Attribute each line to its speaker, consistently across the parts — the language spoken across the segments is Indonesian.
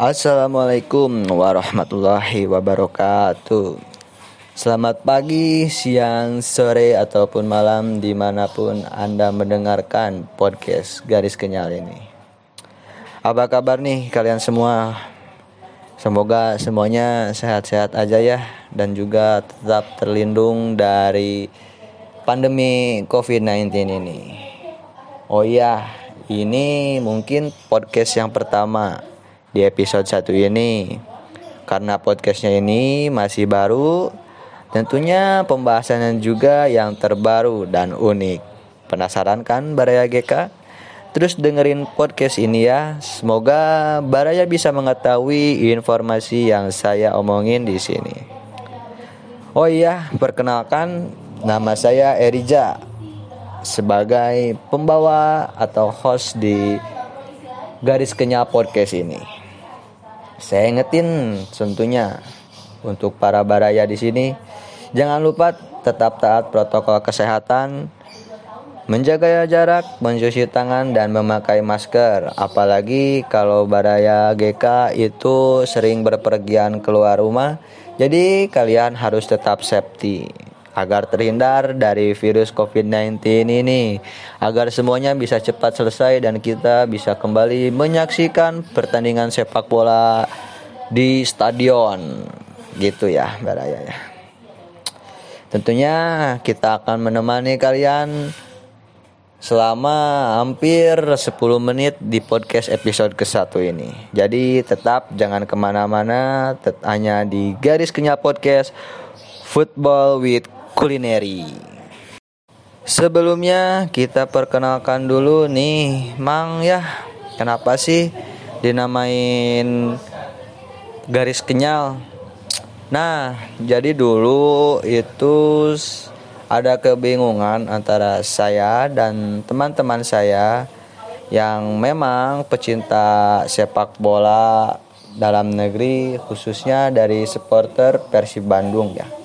Speaker 1: Assalamualaikum warahmatullahi wabarakatuh. Selamat pagi, siang, sore, ataupun malam di mana pun Anda mendengarkan podcast Garis Kenyal ini. Apa kabar nih kalian semua? Semoga semuanya sehat-sehat aja ya Dan juga tetap terlindung dari pandemi COVID-19 ini. Oh iya, ini mungkin podcast yang pertama di episode satu ini. Karena podcastnya ini masih baru, tentunya pembahasannya juga yang terbaru dan unik. Penasaran kan Baraya GK? Terus dengerin podcast ini ya. Semoga Baraya bisa mengetahui informasi yang saya omongin di sini. Oh iya, perkenalkan nama saya Erija sebagai pembawa atau host di Garis Kenyal Podcast ini. Saya ingetin tentunya untuk para baraya di sini jangan lupa tetap taat protokol kesehatan, menjaga jarak, mencuci tangan dan memakai masker. Apalagi kalau baraya GK itu sering berpergian keluar rumah, jadi kalian harus tetap safety agar terhindar dari virus COVID-19 ini, agar semuanya bisa cepat selesai dan kita bisa kembali menyaksikan pertandingan sepak bola di stadion, gitu ya, Baraya ya. Tentunya kita akan menemani kalian selama hampir 10 menit di podcast episode ke-1 ini. Jadi tetap jangan ke mana-mana, hanya di Garis Kenyal Podcast Football with kulineri. Sebelumnya kita perkenalkan dulu nih, Mang ya. Kenapa sih dinamain garis kenyal? Nah, jadi dulu itu ada kebingungan antara saya dan teman-teman saya yang memang pecinta sepak bola dalam negeri khususnya dari supporter Persib Bandung ya.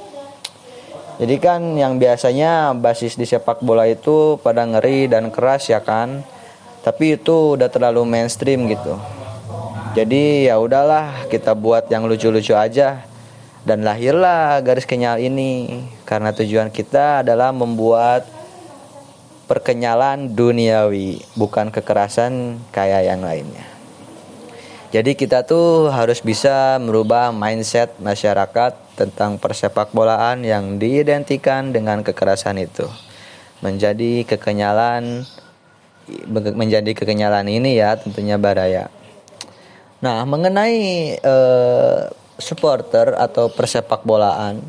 Speaker 1: Jadi kan yang biasanya basis di sepak bola itu pada ngeri dan keras ya kan. Tapi itu udah terlalu mainstream gitu. Jadi ya udahlah kita buat yang lucu-lucu aja. Dan lahirlah garis kenyal ini karena tujuan kita adalah membuat perkenyalan duniawi, bukan kekerasan kayak yang lainnya. Jadi kita tuh harus bisa merubah mindset masyarakat tentang persepak bolaan yang diidentikan dengan kekerasan itu menjadi kekenyalan menjadi kekenyalan ini ya tentunya Baraya. Nah mengenai eh, supporter atau persepak bolaan,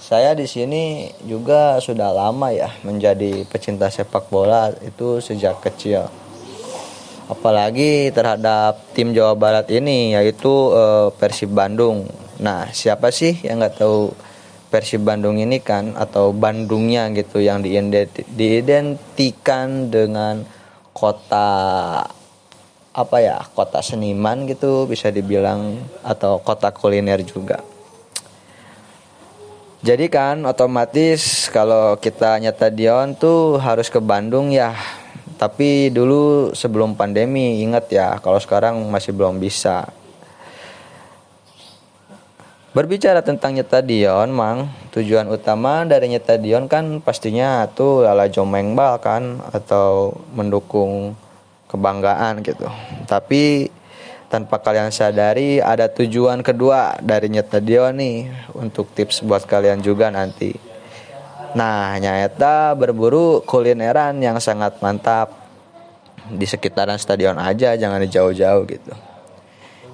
Speaker 1: saya di sini juga sudah lama ya menjadi pecinta sepak bola itu sejak kecil. Apalagi terhadap tim Jawa Barat ini yaitu eh, Persib Bandung Nah, siapa sih yang nggak tahu Persib Bandung ini kan atau Bandungnya gitu yang diidentikan dengan kota apa ya kota seniman gitu bisa dibilang atau kota kuliner juga. Jadi kan otomatis kalau kita nyata Dion tuh harus ke Bandung ya. Tapi dulu sebelum pandemi ingat ya kalau sekarang masih belum bisa. Berbicara tentang nyetadion, Mang, tujuan utama dari nyetadion kan pastinya tuh lala jomengbal kan atau mendukung kebanggaan gitu. Tapi tanpa kalian sadari ada tujuan kedua dari nyetadion nih untuk tips buat kalian juga nanti. Nah, nyata berburu kulineran yang sangat mantap di sekitaran stadion aja, jangan jauh-jauh gitu.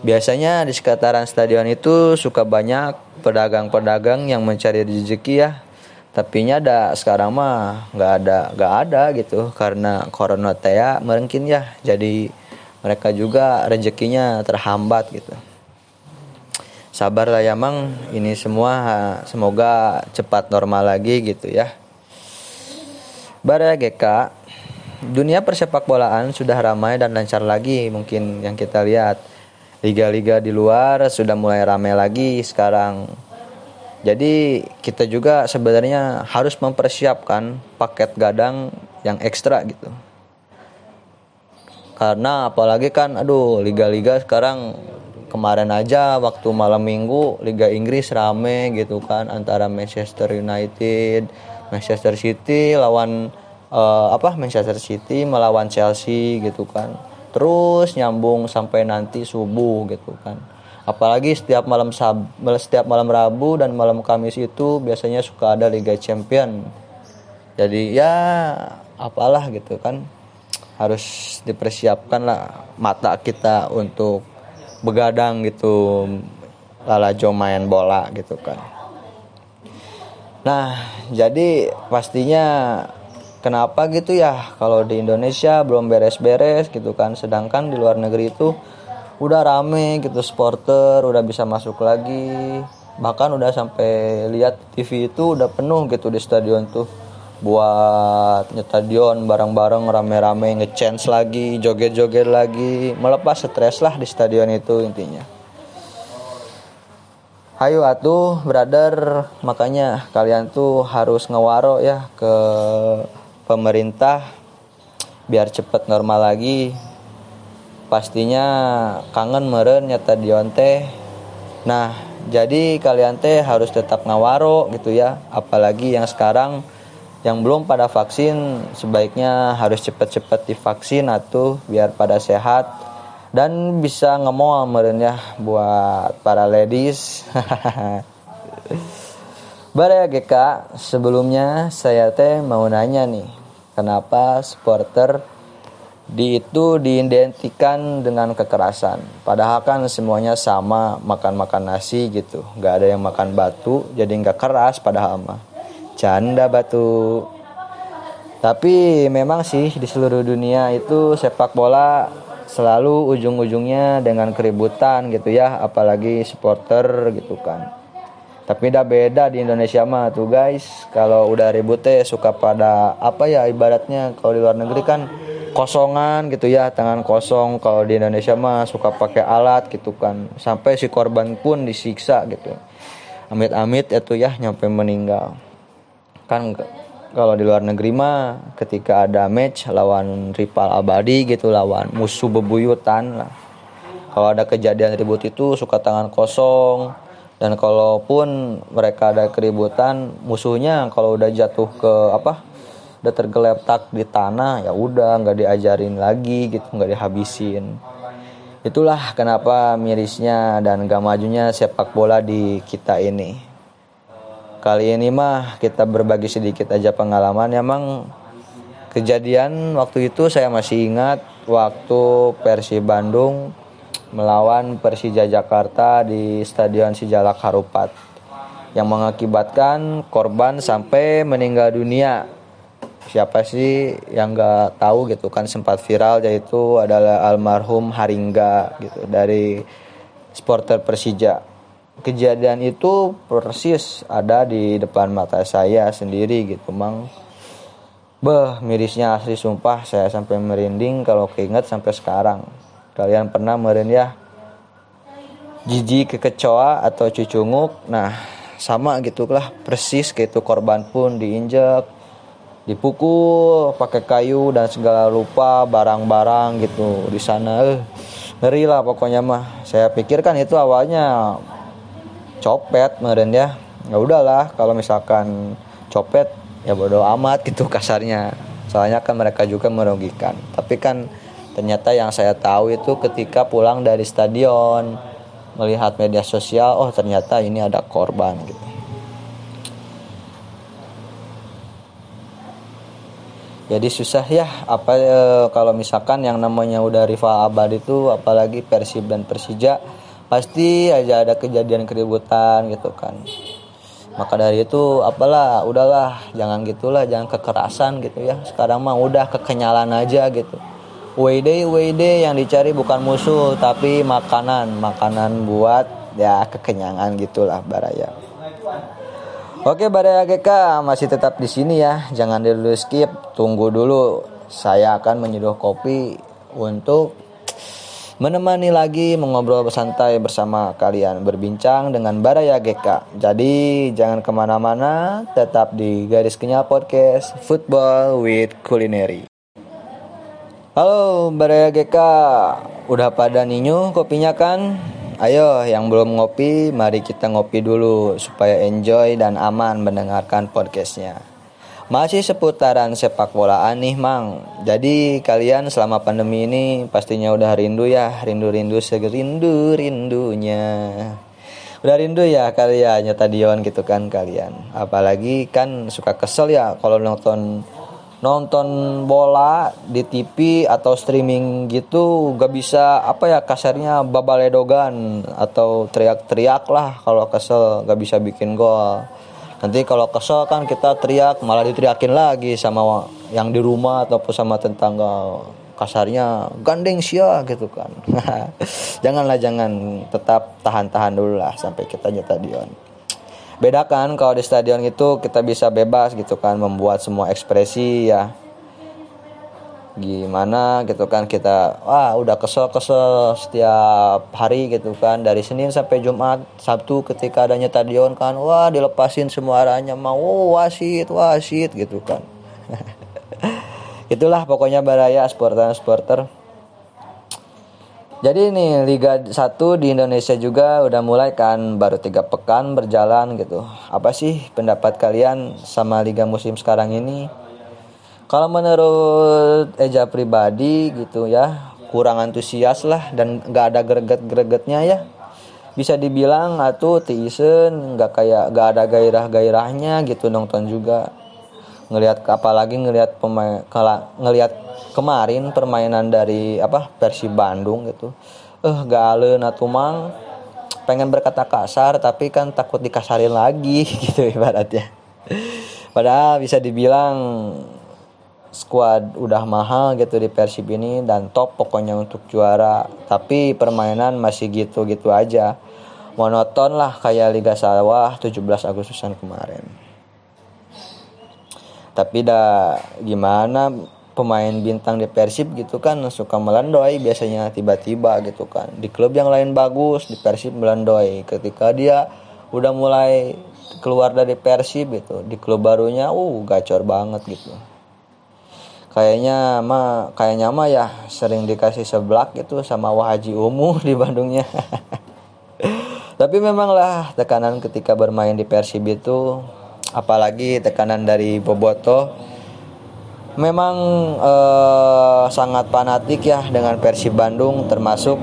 Speaker 1: Biasanya di sekitaran stadion itu suka banyak pedagang-pedagang yang mencari rezeki ya. Tapi ada sekarang mah nggak ada nggak ada gitu karena corona ya mungkin ya. Jadi mereka juga rezekinya terhambat gitu. Sabar lah ya mang, ini semua semoga cepat normal lagi gitu ya. Bara GK, dunia persepak bolaan sudah ramai dan lancar lagi mungkin yang kita lihat liga-liga di luar sudah mulai ramai lagi sekarang. Jadi kita juga sebenarnya harus mempersiapkan paket gadang yang ekstra gitu. Karena apalagi kan aduh liga-liga sekarang kemarin aja waktu malam minggu Liga Inggris rame gitu kan antara Manchester United, Manchester City lawan uh, apa Manchester City melawan Chelsea gitu kan. Terus nyambung sampai nanti subuh gitu kan. Apalagi setiap malam sab setiap malam Rabu dan malam Kamis itu biasanya suka ada Liga Champion. Jadi ya apalah gitu kan harus dipersiapkan lah mata kita untuk begadang gitu lalajo main bola gitu kan nah jadi pastinya kenapa gitu ya? Kalau di Indonesia belum beres-beres gitu kan. Sedangkan di luar negeri itu udah rame gitu supporter udah bisa masuk lagi. Bahkan udah sampai lihat TV itu udah penuh gitu di stadion tuh. Buat nyetadion bareng-bareng rame-rame ngechance lagi joget-joget lagi. Melepas stres lah di stadion itu intinya. Hayu atuh brother. Makanya kalian tuh harus ngewaro ya ke pemerintah biar cepet normal lagi. Pastinya kangen meren nyetadion teh nah jadi kalian teh harus tetap ngawaro gitu ya apalagi yang sekarang yang belum pada vaksin sebaiknya harus cepat-cepat divaksin atau biar pada sehat dan bisa ngemol meren ya buat para ladies Bare GK sebelumnya saya teh mau nanya nih kenapa supporter di itu diidentikan dengan kekerasan? Padahal kan semuanya sama makan-makan nasi gitu. Nggak ada yang makan batu jadi nggak keras padahal mah. Canda batu. Tapi memang sih di seluruh dunia itu sepak bola selalu ujung-ujungnya dengan keributan gitu ya apalagi supporter gitu kan tapi udah beda di Indonesia mah tuh guys. Kalau udah ribut teh suka pada apa ya ibaratnya kalau di luar negeri kan kosongan gitu ya tangan kosong. Kalau di Indonesia mah suka pakai alat gitu kan. Sampai si korban pun disiksa gitu. Amit-amit itu ya nyampe meninggal. Kan kalau di luar negeri mah ketika ada match lawan rival abadi gitu lawan musuh bebuyutan lah. Kalau ada kejadian ribut itu suka tangan kosong dan kalaupun mereka ada keributan musuhnya kalau udah jatuh ke apa udah tergeletak di tanah ya udah nggak diajarin lagi gitu nggak dihabisin itulah kenapa mirisnya dan gak majunya sepak bola di kita ini Kali ini mah kita berbagi sedikit aja pengalaman. Emang kejadian waktu itu saya masih ingat waktu Persib Bandung melawan Persija Jakarta di Stadion Sijalak Harupat yang mengakibatkan korban sampai meninggal dunia. Siapa sih yang nggak tahu gitu kan sempat viral yaitu adalah almarhum Haringga gitu dari supporter Persija. Kejadian itu persis ada di depan mata saya sendiri gitu mang. Beh mirisnya asli sumpah saya sampai merinding kalau keinget sampai sekarang kalian pernah meren ya? Jijik kekecoa atau cucunguk? Nah sama gitulah persis kayak itu korban pun diinjek dipukul pakai kayu dan segala lupa barang-barang gitu di sana. Eh ngeri lah pokoknya mah. Saya pikirkan itu awalnya copet meren ya. Ya udahlah kalau misalkan copet ya bodo amat gitu kasarnya. Soalnya kan mereka juga merugikan. Tapi kan ternyata yang saya tahu itu ketika pulang dari stadion melihat media sosial oh ternyata ini ada korban gitu. Jadi susah ya apa e, kalau misalkan yang namanya udah rival abad itu apalagi Persib dan Persija pasti aja ada kejadian keributan gitu kan. Maka dari itu apalah udahlah jangan gitulah jangan kekerasan gitu ya. Sekarang mah udah kekenyalan aja gitu WD WD yang dicari bukan musuh tapi makanan. Makanan buat ya kekenyangan gitulah Baraya. Oke Baraya GK masih tetap di sini ya. Jangan dulu skip tunggu dulu. Saya akan menyeduh kopi untuk menemani lagi mengobrol bersantai bersama kalian. Berbincang dengan Baraya GK. Jadi jangan ke mana-mana, tetap di Garis Kenyal Podcast Football with Culinary. Halo Baraya GK, udah pada ninyu kopinya kan? Ayo yang belum ngopi, mari kita ngopi dulu supaya enjoy dan aman mendengarkan podcastnya. Masih seputaran sepak bolaan nih Mang. Jadi kalian selama pandemi ini pastinya udah rindu ya, rindu-rindu segerindu rindunya. Udah rindu ya kalian nyetadion gitu kan kalian. Apalagi kan suka kesel ya kalau nonton nonton bola di TV atau streaming gitu gak bisa apa ya kasarnya babaledogan atau teriak-teriak lah kalau kesel gak bisa bikin gol. Nanti kalau kesel kan kita teriak malah diteriakin lagi sama yang di rumah ataupun sama tetangga. Kasarnya gandeng sia gitu kan. Janganlah jangan tetap tahan-tahan dulu lah sampai kita nyetadion beda kan kalau di stadion itu kita bisa bebas gitu kan membuat semua ekspresi ya. Gimana gitu kan kita wah udah kesel-kesel setiap hari gitu kan dari Senin sampai Jumat Sabtu ketika adanya stadion kan wah dilepasin semua arahnya mau oh, wasit wasit gitu kan. Itulah pokoknya baraya supporter supporter jadi ini Liga 1 di Indonesia juga udah mulai kan baru tiga pekan berjalan gitu. Apa sih pendapat kalian sama Liga musim sekarang ini? Kalau menurut Eja pribadi gitu ya kurang antusias lah dan nggak ada greget-gregetnya ya. Bisa dibilang atau Tisen nggak kayak nggak ada gairah-gairahnya gitu nonton juga. Ngelihat apalagi ngelihat pemain kalau ngelihat kemarin permainan dari apa versi Bandung gitu. Eh galen atau mang. Pengen berkata kasar tapi kan takut dikasarin lagi gitu ibaratnya. Padahal bisa dibilang squad udah mahal gitu di Persib ini dan top pokoknya untuk juara. Tapi permainan masih gitu-gitu aja. Monoton lah kayak Liga Sawah 17 Agustusan kemarin tapi dah gimana pemain bintang di Persib gitu kan suka melandoi biasanya tiba-tiba gitu kan. Di klub yang lain bagus di Persib melandoi. Ketika dia udah mulai keluar dari Persib gitu di klub barunya uh gacor banget gitu. Kayaknya mah kayaknya mah ya sering dikasih seblak gitu sama Wahaji Umu di Bandungnya. Tapi memang lah tekanan ketika bermain di Persib itu apalagi tekanan dari Boboto memang eh, sangat fanatik ya dengan Persib Bandung termasuk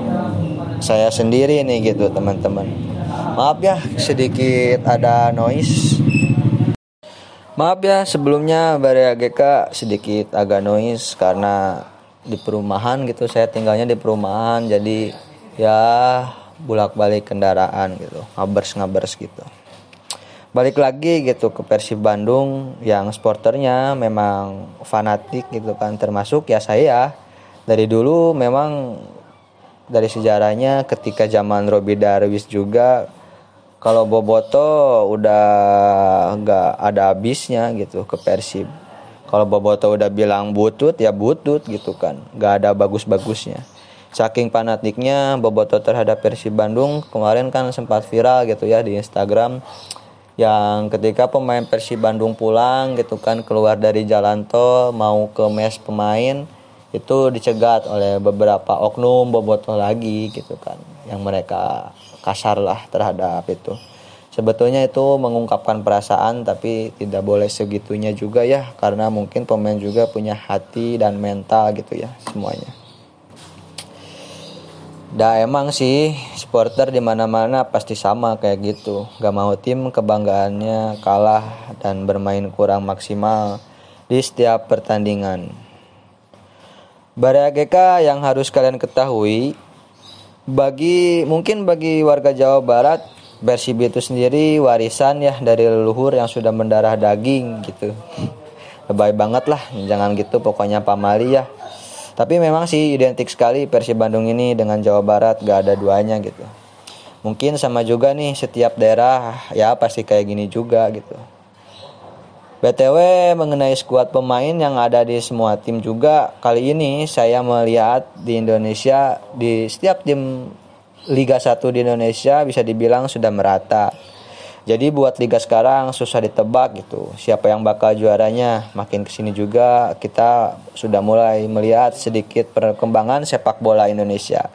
Speaker 1: saya sendiri nih gitu teman-teman. Maaf ya sedikit ada noise. Maaf ya sebelumnya Baria GK sedikit agak noise karena di perumahan gitu saya tinggalnya di perumahan jadi ya bolak-balik kendaraan gitu ngabers ngabers gitu balik lagi gitu ke Persib Bandung yang sporternya memang fanatik gitu kan. Termasuk ya saya. Dari dulu memang dari sejarahnya ketika zaman Robi Darwis juga kalau Boboto udah nggak ada habisnya gitu ke Persib. Kalau Boboto udah bilang butut ya butut gitu kan. Nggak ada bagus-bagusnya. Saking fanatiknya Boboto terhadap Persib Bandung kemarin kan sempat viral gitu ya di Instagram yang ketika pemain Persib Bandung pulang gitu kan keluar dari jalan tol mau ke mes pemain itu dicegat oleh beberapa oknum bobotoh lagi gitu kan yang mereka kasar lah terhadap itu. Sebetulnya itu mengungkapkan perasaan tapi tidak boleh segitunya juga ya karena mungkin pemain juga punya hati dan mental gitu ya semuanya Dah emang sih supporter di mana-mana pasti sama kayak gitu. Gak mau tim kebanggaannya kalah dan bermain kurang maksimal di setiap pertandingan. GK yang harus kalian ketahui bagi mungkin bagi warga Jawa Barat Persib itu sendiri warisan ya dari leluhur yang sudah mendarah daging gitu. Lebay banget lah, jangan gitu pokoknya pamali ya tapi memang sih identik sekali Persib Bandung ini dengan Jawa Barat gak ada duanya gitu. Mungkin sama juga nih setiap daerah ya pasti kayak gini juga gitu. BTW mengenai skuad pemain yang ada di semua tim juga kali ini saya melihat di Indonesia di setiap tim Liga 1 di Indonesia bisa dibilang sudah merata jadi buat liga sekarang susah ditebak gitu. Siapa yang bakal juaranya? Makin ke sini juga kita sudah mulai melihat sedikit perkembangan sepak bola Indonesia.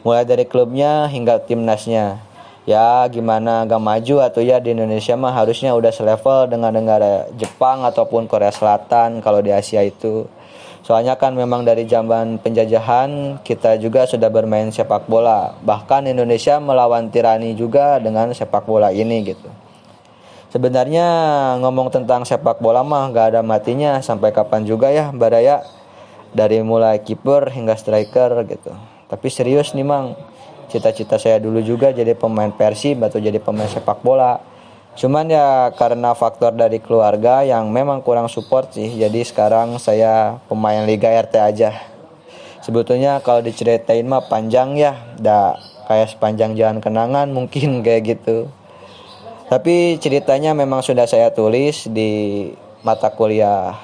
Speaker 1: mulai dari klubnya hingga timnasnya ya gimana gak maju atau ya di Indonesia mah harusnya udah selevel dengan negara Jepang ataupun Korea Selatan kalau di Asia itu soalnya kan memang dari zaman penjajahan kita juga sudah bermain sepak bola. Bahkan Indonesia melawan tirani juga dengan sepak bola ini gitu. Sebenarnya ngomong tentang sepak bola mah gak ada matinya. Sampai kapan juga ya Baraya dari mulai kiper hingga striker gitu. Tapi serius nih mang. Cita-cita saya dulu juga jadi pemain Persib atau jadi pemain sepak bola cuman ya karena faktor dari keluarga yang memang kurang support sih jadi sekarang saya pemain Liga RT aja sebetulnya kalau diceritain mah panjang ya dah kayak sepanjang jalan kenangan mungkin kayak gitu tapi ceritanya memang sudah saya tulis di mata kuliah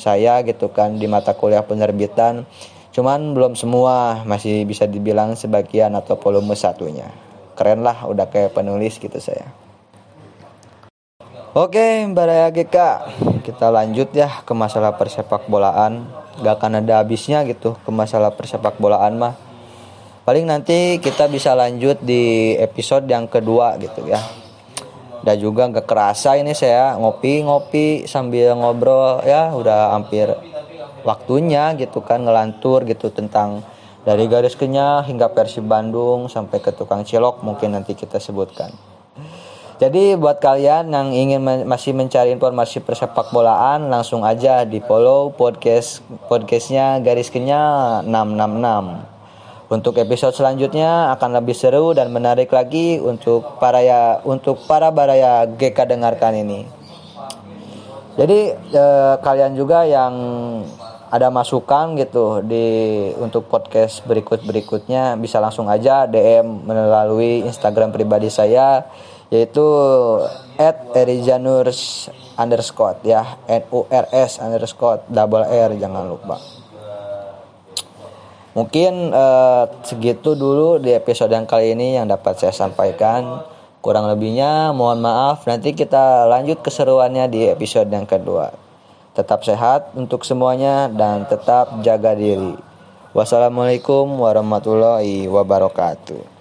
Speaker 1: saya gitu kan di mata kuliah penerbitan Cuman belum semua masih bisa dibilang sebagian atau volume satunya. Keren lah udah kayak penulis gitu saya. Oke Mbak Raya GK Kita lanjut ya ke masalah persepak bolaan. Gak akan ada habisnya gitu ke masalah persepak bolaan mah. Paling nanti kita bisa lanjut di episode yang kedua gitu ya. Dan juga gak kerasa ini saya ngopi-ngopi sambil ngobrol ya udah hampir waktunya gitu kan ngelantur gitu tentang dari garis kenyal hingga Persib Bandung sampai ke tukang cilok mungkin nanti kita sebutkan. Jadi buat kalian yang ingin men masih mencari informasi persepak bolaan langsung aja di follow podcast podcastnya garis kenyal 666. Untuk episode selanjutnya akan lebih seru dan menarik lagi untuk para ya untuk para baraya GK dengarkan ini. Jadi eh, kalian juga yang ada masukan gitu di untuk podcast berikut berikutnya bisa langsung aja DM melalui Instagram pribadi saya yaitu at erijanurs underscore ya n u r s underscore double r jangan lupa mungkin uh, segitu dulu di episode yang kali ini yang dapat saya sampaikan kurang lebihnya mohon maaf nanti kita lanjut keseruannya di episode yang kedua Tetap sehat untuk semuanya dan tetap jaga diri. Wassalamualaikum warahmatullahi wabarakatuh.